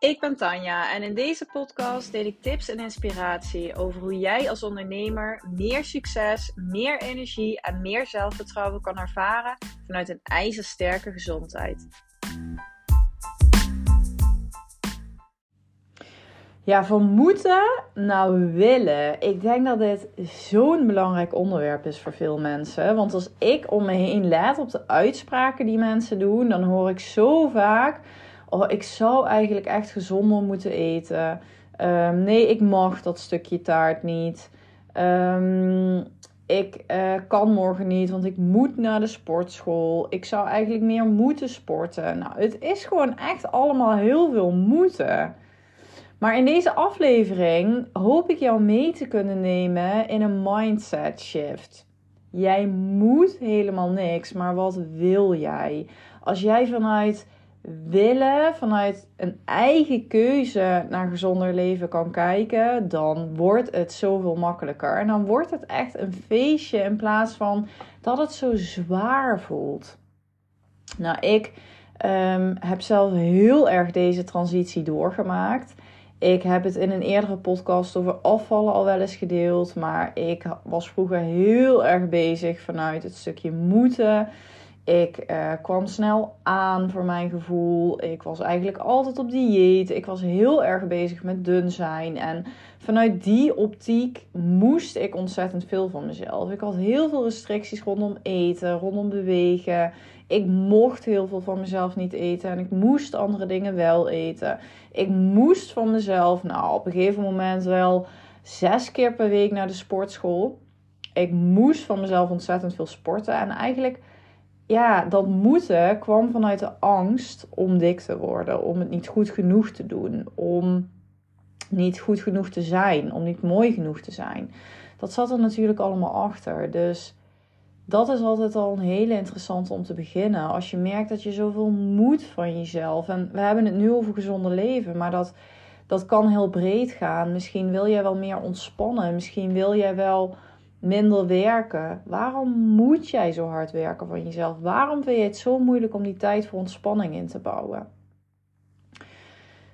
Ik ben Tanja en in deze podcast deel ik tips en inspiratie over hoe jij als ondernemer meer succes, meer energie en meer zelfvertrouwen kan ervaren vanuit een ijzersterke gezondheid. Ja, van moeten nou willen. Ik denk dat dit zo'n belangrijk onderwerp is voor veel mensen. Want als ik om me heen let op de uitspraken die mensen doen, dan hoor ik zo vaak oh, ik zou eigenlijk echt gezonder moeten eten. Ehm, nee, ik mag dat stukje taart niet. Um, ik uh, kan morgen niet, want ik moet naar de sportschool. Ik zou eigenlijk meer moeten sporten. Nou, het is gewoon echt allemaal heel veel moeten. Maar in deze aflevering hoop ik jou mee te kunnen nemen in een mindset shift. Jij moet helemaal niks, maar wat wil jij? Als jij vanuit willen, vanuit een eigen keuze naar gezonder leven kan kijken, dan wordt het zoveel makkelijker. En dan wordt het echt een feestje in plaats van dat het zo zwaar voelt. Nou, ik um, heb zelf heel erg deze transitie doorgemaakt. Ik heb het in een eerdere podcast over afvallen al wel eens gedeeld. Maar ik was vroeger heel erg bezig vanuit het stukje moeten. Ik uh, kwam snel aan voor mijn gevoel. Ik was eigenlijk altijd op dieet. Ik was heel erg bezig met dun zijn. En vanuit die optiek moest ik ontzettend veel van mezelf. Ik had heel veel restricties rondom eten, rondom bewegen. Ik mocht heel veel van mezelf niet eten en ik moest andere dingen wel eten. Ik moest van mezelf, nou op een gegeven moment wel zes keer per week naar de sportschool. Ik moest van mezelf ontzettend veel sporten en eigenlijk ja, dat moeten kwam vanuit de angst om dik te worden, om het niet goed genoeg te doen, om niet goed genoeg te zijn, om niet mooi genoeg te zijn. Dat zat er natuurlijk allemaal achter. Dus dat is altijd al een hele interessante om te beginnen. Als je merkt dat je zoveel moet van jezelf. En we hebben het nu over gezonde leven, maar dat, dat kan heel breed gaan. Misschien wil jij wel meer ontspannen. Misschien wil jij wel minder werken? Waarom moet jij zo hard werken van jezelf? Waarom vind je het zo moeilijk om die tijd voor ontspanning in te bouwen?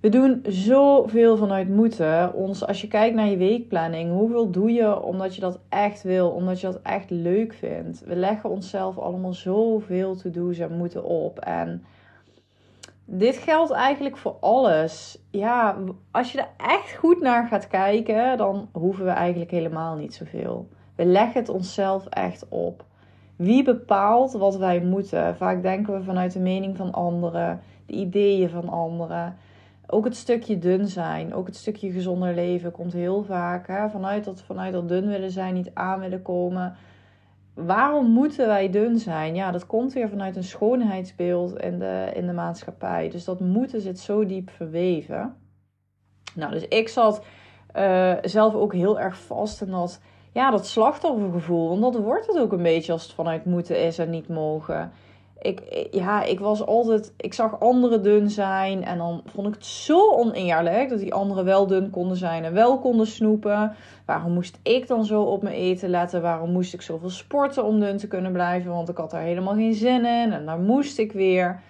We doen zoveel vanuit moeten. Ons, als je kijkt naar je weekplanning, hoeveel doe je omdat je dat echt wil, omdat je dat echt leuk vindt? We leggen onszelf allemaal zoveel to-do's en moeten op. En dit geldt eigenlijk voor alles. Ja, als je er echt goed naar gaat kijken, dan hoeven we eigenlijk helemaal niet zoveel. We leggen het onszelf echt op. Wie bepaalt wat wij moeten? Vaak denken we vanuit de mening van anderen, de ideeën van anderen. Ook het stukje dun zijn, ook het stukje gezonder leven komt heel vaak hè, vanuit, dat, vanuit dat dun willen zijn, niet aan willen komen. Waarom moeten wij dun zijn? Ja, dat komt weer vanuit een schoonheidsbeeld in de, in de maatschappij. Dus dat moeten zit zo diep verweven. Nou, dus ik zat uh, zelf ook heel erg vast in dat ja, dat slachtoffergevoel. Want dat wordt het ook een beetje als het vanuit moeten is en niet mogen. Ik, ja, ik was altijd, ik zag anderen dun zijn en dan vond ik het zo oneerlijk dat die anderen wel dun konden zijn en wel konden snoepen. Waarom moest ik dan zo op mijn eten letten? Waarom moest ik zoveel sporten om dun te kunnen blijven? Want ik had er helemaal geen zin in en daar moest ik weer.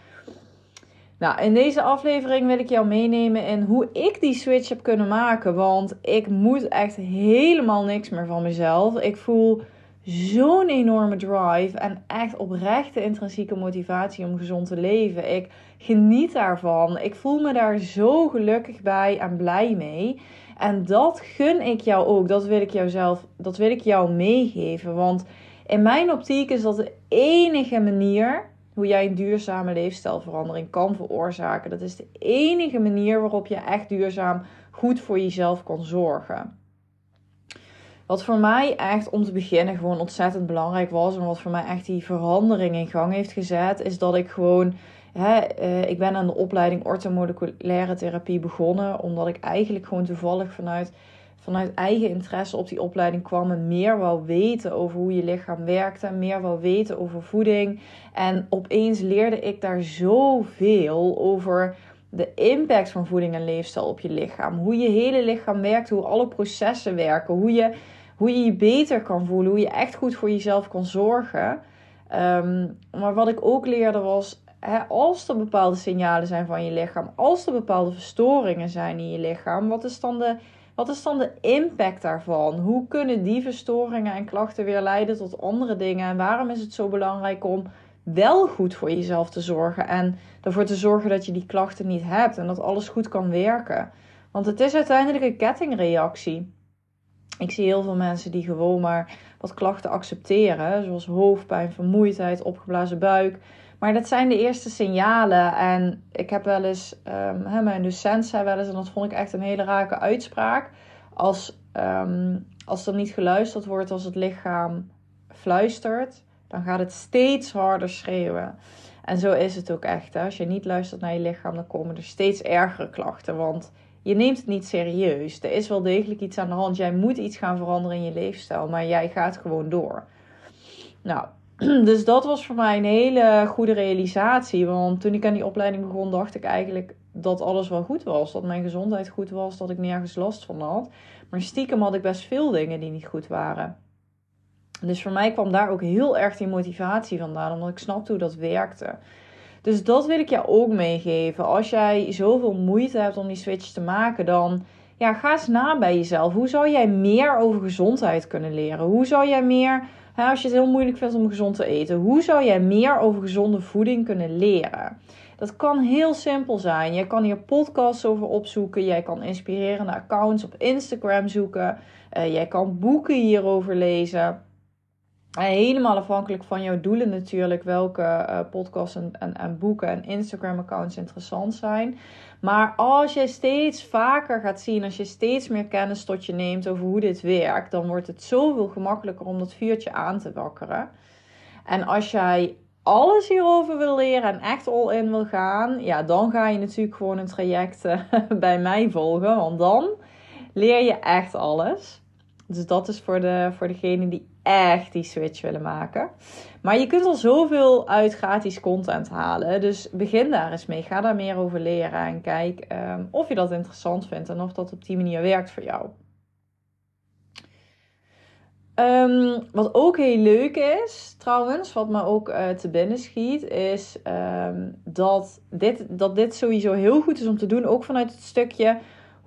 Nou, in deze aflevering wil ik jou meenemen in hoe ik die switch heb kunnen maken. Want ik moet echt helemaal niks meer van mezelf. Ik voel zo'n enorme drive en echt oprechte intrinsieke motivatie om gezond te leven. Ik geniet daarvan. Ik voel me daar zo gelukkig bij en blij mee. En dat gun ik jou ook. Dat wil ik jou zelf, dat wil ik jou meegeven. Want in mijn optiek is dat de enige manier hoe jij een duurzame leefstijlverandering kan veroorzaken. Dat is de enige manier waarop je echt duurzaam goed voor jezelf kan zorgen. Wat voor mij echt om te beginnen gewoon ontzettend belangrijk was en wat voor mij echt die verandering in gang heeft gezet, is dat ik gewoon. Hè, eh, ik ben aan de opleiding orthomoleculaire therapie begonnen, omdat ik eigenlijk gewoon toevallig vanuit vanuit eigen interesse op die opleiding kwam en meer wou weten over hoe je lichaam werkte, meer wou weten over voeding. En opeens leerde ik daar zoveel over de impact van voeding en leefstijl op je lichaam. Hoe je hele lichaam werkt, hoe alle processen werken, hoe je hoe je, je beter kan voelen, hoe je echt goed voor jezelf kan zorgen. Ehm, maar wat ik ook leerde was als er bepaalde signalen zijn van je lichaam, als er bepaalde verstoringen zijn in je lichaam, wat is dan de, wat is dan de impact daarvan? Hoe kunnen die verstoringen en klachten weer leiden tot andere dingen? En waarom is het zo belangrijk om wel goed voor jezelf te zorgen en ervoor te zorgen dat je die klachten niet hebt en dat alles goed kan werken? Want het is uiteindelijk een kettingreactie. Ik zie heel veel mensen die gewoon maar wat klachten accepteren, zoals hoofdpijn, vermoeidheid, opgeblazen buik. Maar dat zijn de eerste signalen. En ik heb wel eens, um, mijn docent zei wel eens, en dat vond ik echt een hele rake uitspraak. Als, um, als er niet geluisterd wordt, als het lichaam fluistert, dan gaat het steeds harder schreeuwen. En zo is het ook echt. Hè? Als je niet luistert naar je lichaam, dan komen er steeds ergere klachten. Want je neemt het niet serieus. Er is wel degelijk iets aan de hand. Jij moet iets gaan veranderen in je leefstijl, maar jij gaat gewoon door. Nou, dus dat was voor mij een hele goede realisatie. Want toen ik aan die opleiding begon, dacht ik eigenlijk dat alles wel goed was. Dat mijn gezondheid goed was, dat ik nergens last van had. Maar stiekem had ik best veel dingen die niet goed waren. Dus voor mij kwam daar ook heel erg die motivatie vandaan, omdat ik snapte hoe dat werkte. Dus dat wil ik jou ook meegeven. Als jij zoveel moeite hebt om die switch te maken, dan ja, ga eens na bij jezelf. Hoe zou jij meer over gezondheid kunnen leren? Hoe zou jij meer, als je het heel moeilijk vindt om gezond te eten, hoe zou jij meer over gezonde voeding kunnen leren? Dat kan heel simpel zijn. Je kan hier podcasts over opzoeken. Jij kan inspirerende accounts op Instagram zoeken. Uh, jij kan boeken hierover lezen. Helemaal afhankelijk van jouw doelen natuurlijk, welke uh, podcasts en, en, en, boeken en Instagram-accounts interessant zijn. Maar als je steeds vaker gaat zien, als je steeds meer kennis tot je neemt over hoe dit werkt, dan wordt het zoveel gemakkelijker om dat vuurtje aan te wakkeren. En als jij alles hierover wil leren en echt all in wil gaan, ja, dan ga je natuurlijk gewoon een traject uh, bij mij volgen, want dan leer je echt alles. Dus dat is voor, de, voor degene die echt die switch willen maken. Maar je kunt al zoveel uit gratis content halen. Dus begin daar eens mee. Ga daar meer over leren. En kijk um, of je dat interessant vindt en of dat op die manier werkt voor jou. Um, wat ook heel leuk is, trouwens, wat me ook uh, te binnen schiet, is um, dat, dit, dat dit sowieso heel goed is om te doen. Ook vanuit het stukje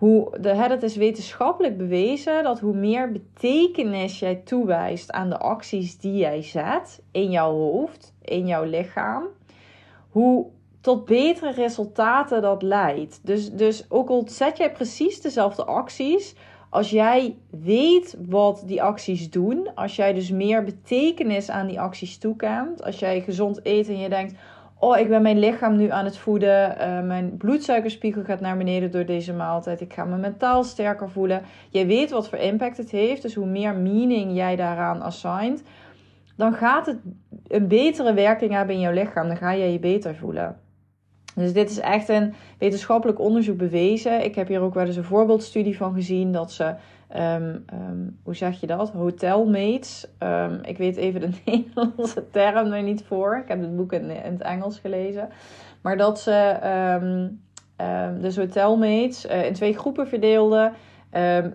hoe de, is wetenschappelijk bewezen dat hoe meer betekenis jij toewijst aan de acties die jij zet in jouw hoofd, in jouw lichaam, hoe tot betere resultaten dat leidt. Dus, dus ook al zet jij precies dezelfde acties, als jij weet wat die acties doen, als jij dus meer betekenis aan die acties toekent, als jij gezond eet en je denkt, oh, ik ben mijn lichaam nu aan het voeden. Uh, mijn bloedsuikerspiegel gaat naar beneden door deze maaltijd. Ik ga me mentaal sterker voelen. Jij weet wat voor impact het heeft. Dus hoe meer meaning jij daaraan assigned, dan gaat het een betere werking hebben in jouw lichaam. Dan ga jij je beter voelen. Dus dit is echt een wetenschappelijk onderzoek bewezen. Ik heb hier ook wel eens een voorbeeldstudie van gezien dat ze Ehm, ehm, hoe zeg je dat? Hotelmates. Um, ik weet even de Nederlandse term er niet voor. Ik heb het boek in, in het Engels gelezen. Maar dat ze dus hotelmates uh, in twee groepen verdeelden.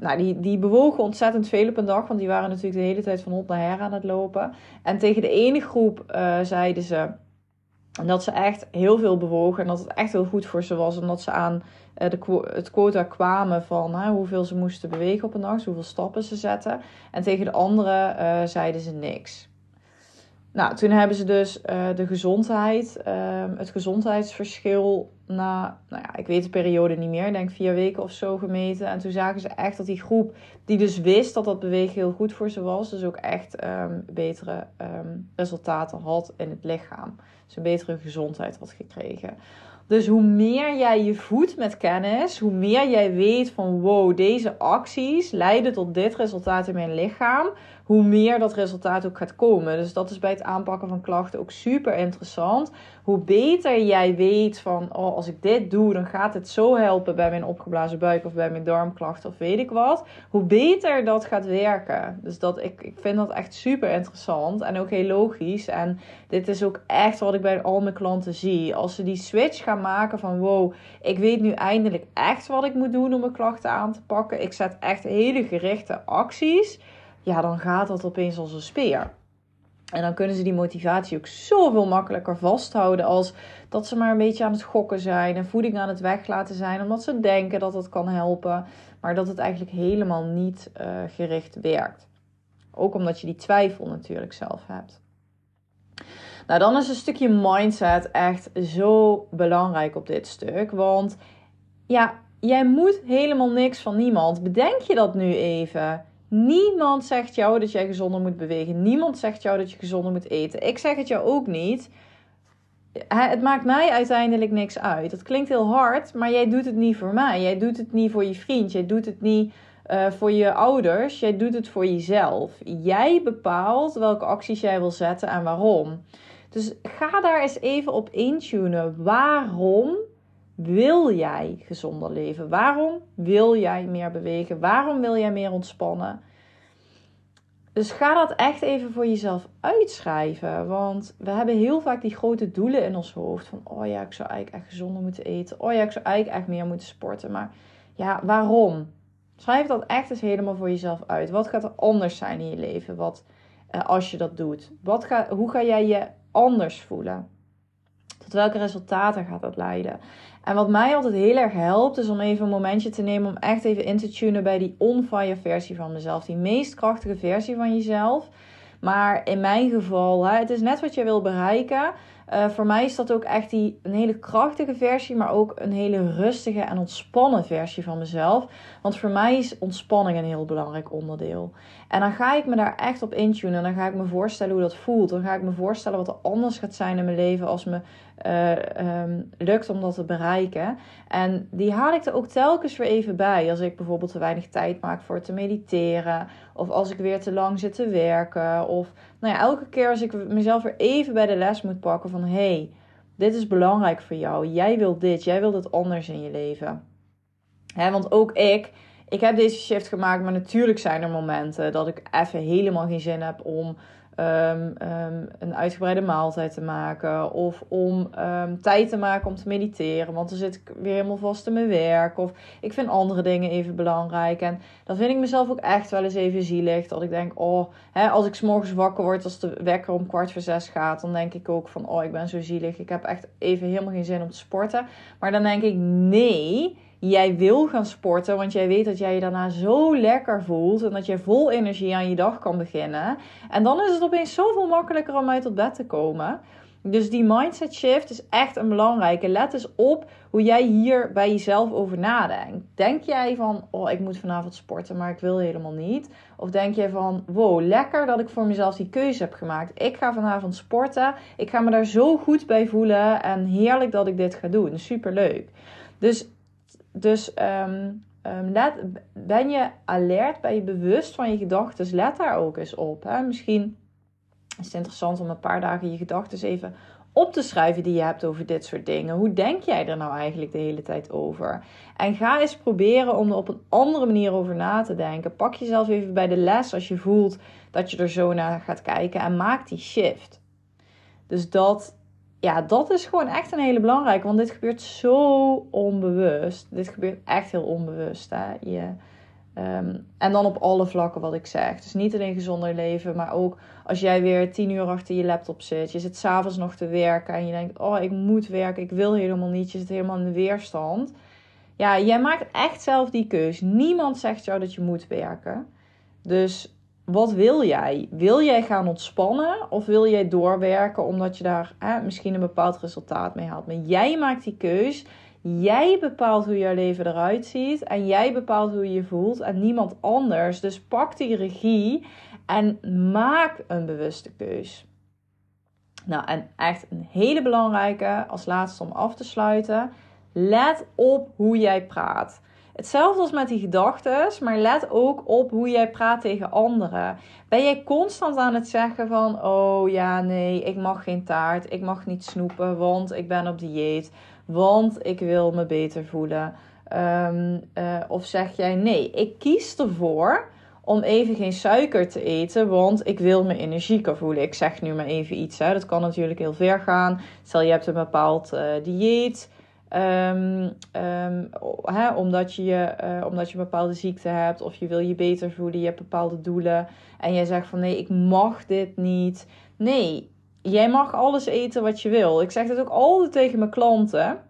nou, die, die bewogen ontzettend veel op een dag, want die waren natuurlijk de hele tijd van hot naar her aan het lopen. En tegen de ene groep uh, zeiden ze dat ze echt heel veel bewogen en dat het echt heel goed voor ze was, omdat ze aan uh, de, het quota kwamen van hè, hoeveel ze moesten bewegen op een dag, hoeveel stappen ze zetten. En tegen de andere uh, zeiden ze niks. Nou, toen hebben ze dus uh, de gezondheid, ehm, het gezondheidsverschil na, nou ja, ik weet de periode niet meer, denk vier weken of zo gemeten. En toen zagen ze echt dat die groep, die dus wist dat dat bewegen heel goed voor ze was, dus ook echt um, betere um, resultaten had in het lichaam. Een betere gezondheid had gekregen. Dus hoe meer jij je voedt met kennis, hoe meer jij weet van wow, deze acties leiden tot dit resultaat in mijn lichaam, hoe meer dat resultaat ook gaat komen. Dus dat is bij het aanpakken van klachten ook super interessant. Hoe beter jij weet van, oh, als ik dit doe, dan gaat het zo helpen bij mijn opgeblazen buik of bij mijn darmklachten of weet ik wat. Hoe beter dat gaat werken. Dus dat, ik, ik vind dat echt super interessant en ook heel logisch. En dit is ook echt wat ik bij al mijn klanten zie. Als ze die switch gaan maken van, wow, ik weet nu eindelijk echt wat ik moet doen om mijn klachten aan te pakken. Ik zet echt hele gerichte acties ja, dan gaat dat opeens als een speer. En dan kunnen ze die motivatie ook zoveel makkelijker vasthouden als dat ze maar een beetje aan het gokken zijn en voeding aan het weglaten zijn, omdat ze denken dat het kan helpen, maar dat het eigenlijk helemaal niet uh, gericht werkt. Ook omdat je die twijfel natuurlijk zelf hebt. Nou, dan is een stukje mindset echt zo belangrijk op dit stuk. Want ja, jij moet helemaal niks van niemand. Bedenk je dat nu even. Niemand zegt jou dat jij gezonder moet bewegen. Niemand zegt jou dat je gezonder moet eten. Ik zeg het jou ook niet. Het maakt mij uiteindelijk niks uit. Dat klinkt heel hard, maar jij doet het niet voor mij. Jij doet het niet voor je vriend. Jij doet het niet uh, voor je ouders. Jij doet het voor jezelf. Jij bepaalt welke acties jij wil zetten en waarom. Dus ga daar eens even op intunen. Waarom wil jij gezonder leven? Waarom wil jij meer bewegen? Waarom wil jij meer ontspannen? Dus ga dat echt even voor jezelf uitschrijven. Want we hebben heel vaak die grote doelen in ons hoofd. Van, oh ja, ik zou eigenlijk echt gezonder moeten eten. Oh ja, ik zou eigenlijk echt meer moeten sporten. Maar ja, waarom? Schrijf dat echt eens helemaal voor jezelf uit. Wat gaat er anders zijn in je leven wat, uh, als je dat doet? Wat hoe ga jij je anders voelen? Tot welke resultaten gaat dat leiden? En wat mij altijd heel erg helpt, is om even een momentje te nemen om echt even in te tunen bij die on-fire versie van mezelf. Die meest krachtige versie van jezelf. Maar in mijn geval, hè, het is net wat je wil bereiken. Uh, voor mij is dat ook echt die, een hele krachtige versie, maar ook een hele rustige en ontspannen versie van mezelf. Want voor mij is ontspanning een heel belangrijk onderdeel. En dan ga ik me daar echt op intunen. Dan ga ik me voorstellen hoe dat voelt. Dan ga ik me voorstellen wat er anders gaat zijn in mijn leven als me uh, um, lukt om dat te bereiken. En die haal ik er ook telkens weer even bij. Als ik bijvoorbeeld te weinig tijd maak voor te mediteren. Of als ik weer te lang zit te werken. Of nou ja, elke keer als ik mezelf weer even bij de les moet pakken van... hey, dit is belangrijk voor jou. Jij wilt dit. Jij wilt het anders in je leven. Want ook ik ik heb deze shift gemaakt, maar natuurlijk zijn er momenten dat ik even helemaal geen zin heb om um, um, een uitgebreide maaltijd te maken. Of om um, tijd te maken om te mediteren. Want dan zit ik weer helemaal vast in mijn werk. Of ik vind andere dingen even belangrijk. En dan vind ik mezelf ook echt wel eens even zielig. Dat ik denk, oh, als ik s'morgens wakker word, als de wekker om kwart voor zes gaat. Dan denk ik ook van, oh, ik ben zo zielig. Ik heb echt even helemaal geen zin om te sporten. Maar dan denk ik, nee jij wil gaan sporten, want jij weet dat jij je daarna zo lekker voelt en dat jij vol energie aan je dag kan beginnen. En dan is het opeens zoveel makkelijker om uit tot bed te komen. Dus die mindset shift is echt een belangrijke. Let eens op hoe jij hier bij jezelf over nadenkt. Denk jij van, oh, ik moet vanavond sporten, maar ik wil helemaal niet? Of denk jij van, wow, lekker dat ik voor mezelf die keuze heb gemaakt. Ik ga vanavond sporten. Ik ga me daar zo goed bij voelen. En heerlijk dat ik dit ga doen. Super leuk. Dus dus um, ben je alert, ben je bewust van je gedachten, let daar ook eens op. Hè? Misschien is het interessant om een paar dagen je gedachten even op te schrijven die je hebt over dit soort dingen. Hoe denk jij er nou eigenlijk de hele tijd over? En ga eens proberen om er op een andere manier over na te denken. Pak jezelf even bij de les als je voelt dat je er zo naar gaat kijken en maak die shift. Dus dat ja, dat is gewoon echt een hele belangrijke. Want dit gebeurt zo onbewust. Dit gebeurt echt heel onbewust. Hè? Je, ehm, en dan op alle vlakken wat ik zeg. Dus niet alleen gezonder leven, maar ook als jij weer tien uur achter je laptop zit. Je zit s'avonds nog te werken en je denkt: Oh, ik moet werken, ik wil helemaal niet. Je zit helemaal in de weerstand. Ja, jij maakt echt zelf die keus. Niemand zegt jou dat je moet werken. Dus wat wil jij? Wil jij gaan ontspannen of wil jij doorwerken omdat je daar hè, misschien een bepaald resultaat mee haalt? Maar jij maakt die keus. Jij bepaalt hoe jouw leven eruit ziet en jij bepaalt hoe je je voelt en niemand anders. Dus pak die regie en maak een bewuste keus. Nou, en echt een hele belangrijke als laatste om af te sluiten. Let op hoe jij praat. Hetzelfde als met die gedachten, maar let ook op hoe jij praat tegen anderen. Ben jij constant aan het zeggen van: Oh ja, nee, ik mag geen taart, ik mag niet snoepen, want ik ben op dieet, want ik wil me beter voelen? Um, uh, of zeg jij: Nee, ik kies ervoor om even geen suiker te eten, want ik wil me energieker voelen. Ik zeg nu maar even iets, hè. dat kan natuurlijk heel ver gaan. Stel je hebt een bepaald uh, dieet. Um, hè, omdat, je, uh, omdat je een bepaalde ziekte hebt of je wil je beter voelen, je hebt bepaalde doelen en jij zegt van nee, ik mag dit niet. Nee, jij mag alles eten wat je wil. Ik zeg dat ook altijd tegen mijn klanten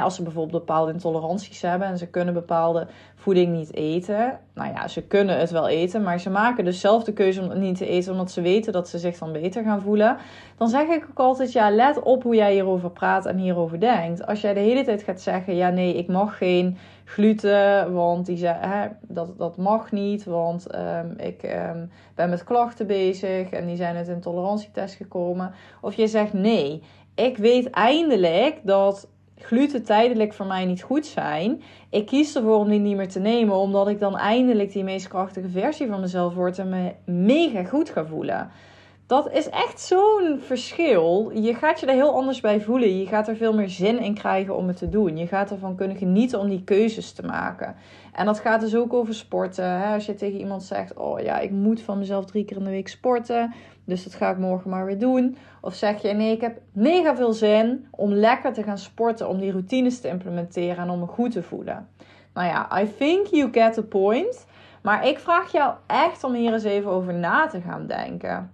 als ze bijvoorbeeld bepaalde intoleranties hebben en ze kunnen bepaalde voeding niet eten. Nou ja, ze kunnen het wel eten, maar ze maken dus zelf de keuze om het niet te eten omdat ze weten dat ze zich dan beter gaan voelen. Dan zeg ik ook altijd, ja, let op hoe jij hierover praat en hierover denkt. Als jij de hele tijd gaat zeggen, ja nee, ik mag geen gluten, want die hè, dat, dat mag niet, want ehm, ik um, ben met klachten bezig en die zijn uit intolerantietest gekomen. Of je zegt, nee, ik weet eindelijk dat gluten tijdelijk voor mij niet goed zijn. Ik kies ervoor om die niet meer te nemen, omdat ik dan eindelijk die meest krachtige versie van mezelf word en me mega goed ga voelen. Dat is echt zo'n verschil. Je gaat je er heel anders bij voelen. Je gaat er veel meer zin in krijgen om het te doen. Je gaat ervan kunnen genieten om die keuzes te maken. En dat gaat dus ook over sporten. Als je tegen iemand zegt: Oh ja, ik moet van mezelf drie keer in de week sporten. Dus dat ga ik morgen maar weer doen. Of zeg je: Nee, ik heb mega veel zin om lekker te gaan sporten. Om die routines te implementeren en om me goed te voelen. Nou ja, I think you get the point. Maar ik vraag jou echt om hier eens even over na te gaan denken.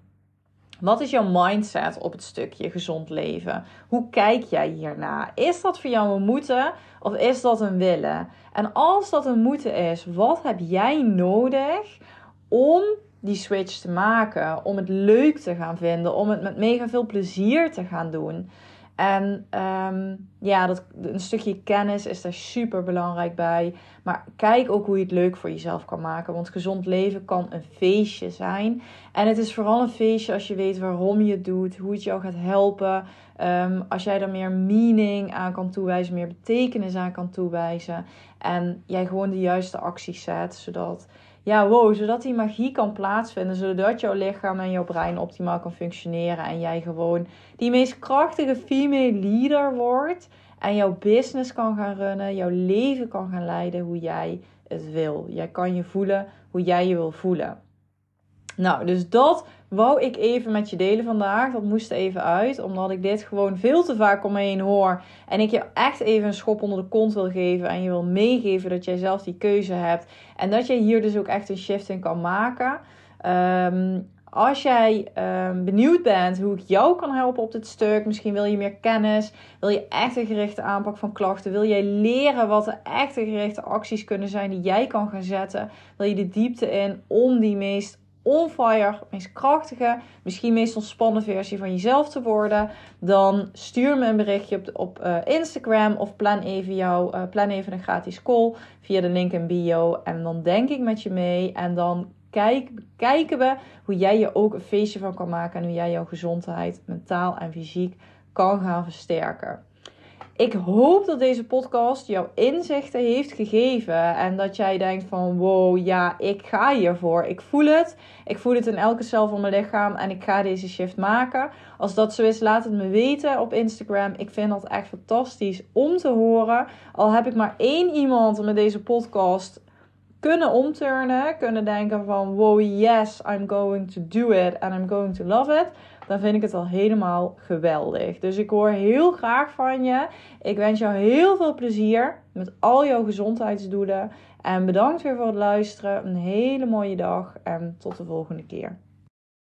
Wat is jouw mindset op het stukje gezond leven? Hoe kijk jij hierna? Is dat voor jou een moeten of is dat een willen? En als dat een moeten is, wat heb jij nodig om die switch te maken? Om het leuk te gaan vinden, om het met mega veel plezier te gaan doen? En ehm, ja, dat, een stukje kennis is daar super belangrijk bij. Maar kijk ook hoe je het leuk voor jezelf kan maken. Want gezond leven kan een feestje zijn. En het is vooral een feestje als je weet waarom je het doet, hoe het jou gaat helpen. Ehm, als jij er meer meaning aan kan toewijzen, meer betekenis aan kan toewijzen. En jij gewoon de juiste acties zet, zodat ja, wow, zodat die magie kan plaatsvinden, zodat jouw lichaam en jouw brein optimaal kan functioneren en jij gewoon die meest krachtige female leader wordt en jouw business kan gaan runnen, jouw leven kan gaan leiden hoe jij het wil. Jij kan je voelen hoe jij je wil voelen. Nou, dus dat wou ik even met je delen vandaag. Dat moest even uit, omdat ik dit gewoon veel te vaak om me heen hoor. En ik je echt even een schop onder de kont wil geven. En je wil meegeven dat jij zelf die keuze hebt. En dat je hier dus ook echt een shift in kan maken. Ehm, als jij um, benieuwd bent hoe ik jou kan helpen op dit stuk, misschien wil je meer kennis, wil je echt een gerichte aanpak van klachten, wil jij leren wat de echte gerichte acties kunnen zijn die jij kan gaan zetten, wil je de diepte in om die meest on fire, meest krachtige, misschien meest ontspannen versie van jezelf te worden, dan stuur me een berichtje op, op uh, Instagram of plan even, jou, uh, plan even een gratis call via de link in bio. En dan denk ik met je mee en dan kijk, kijken we hoe jij je ook een feestje van kan maken en hoe jij jouw gezondheid, mentaal en fysiek kan gaan versterken. Ik hoop dat deze podcast jouw inzichten heeft gegeven. En dat jij denkt van wow, ja, ik ga hiervoor. Ik voel het. Ik voel het in elke cel van mijn lichaam. En ik ga deze shift maken. Als dat zo is, laat het me weten op Instagram. Ik vind dat echt fantastisch om te horen. Al heb ik maar één iemand met deze podcast kunnen omturnen. Kunnen denken van wow, yes, I'm going to do it. And I'm going to love it dan vind ik het al helemaal geweldig. Dus ik hoor heel graag van je. Ik wens jou heel veel plezier met al jouw gezondheidsdoelen. En bedankt weer voor het luisteren. Een hele mooie dag en tot de volgende keer.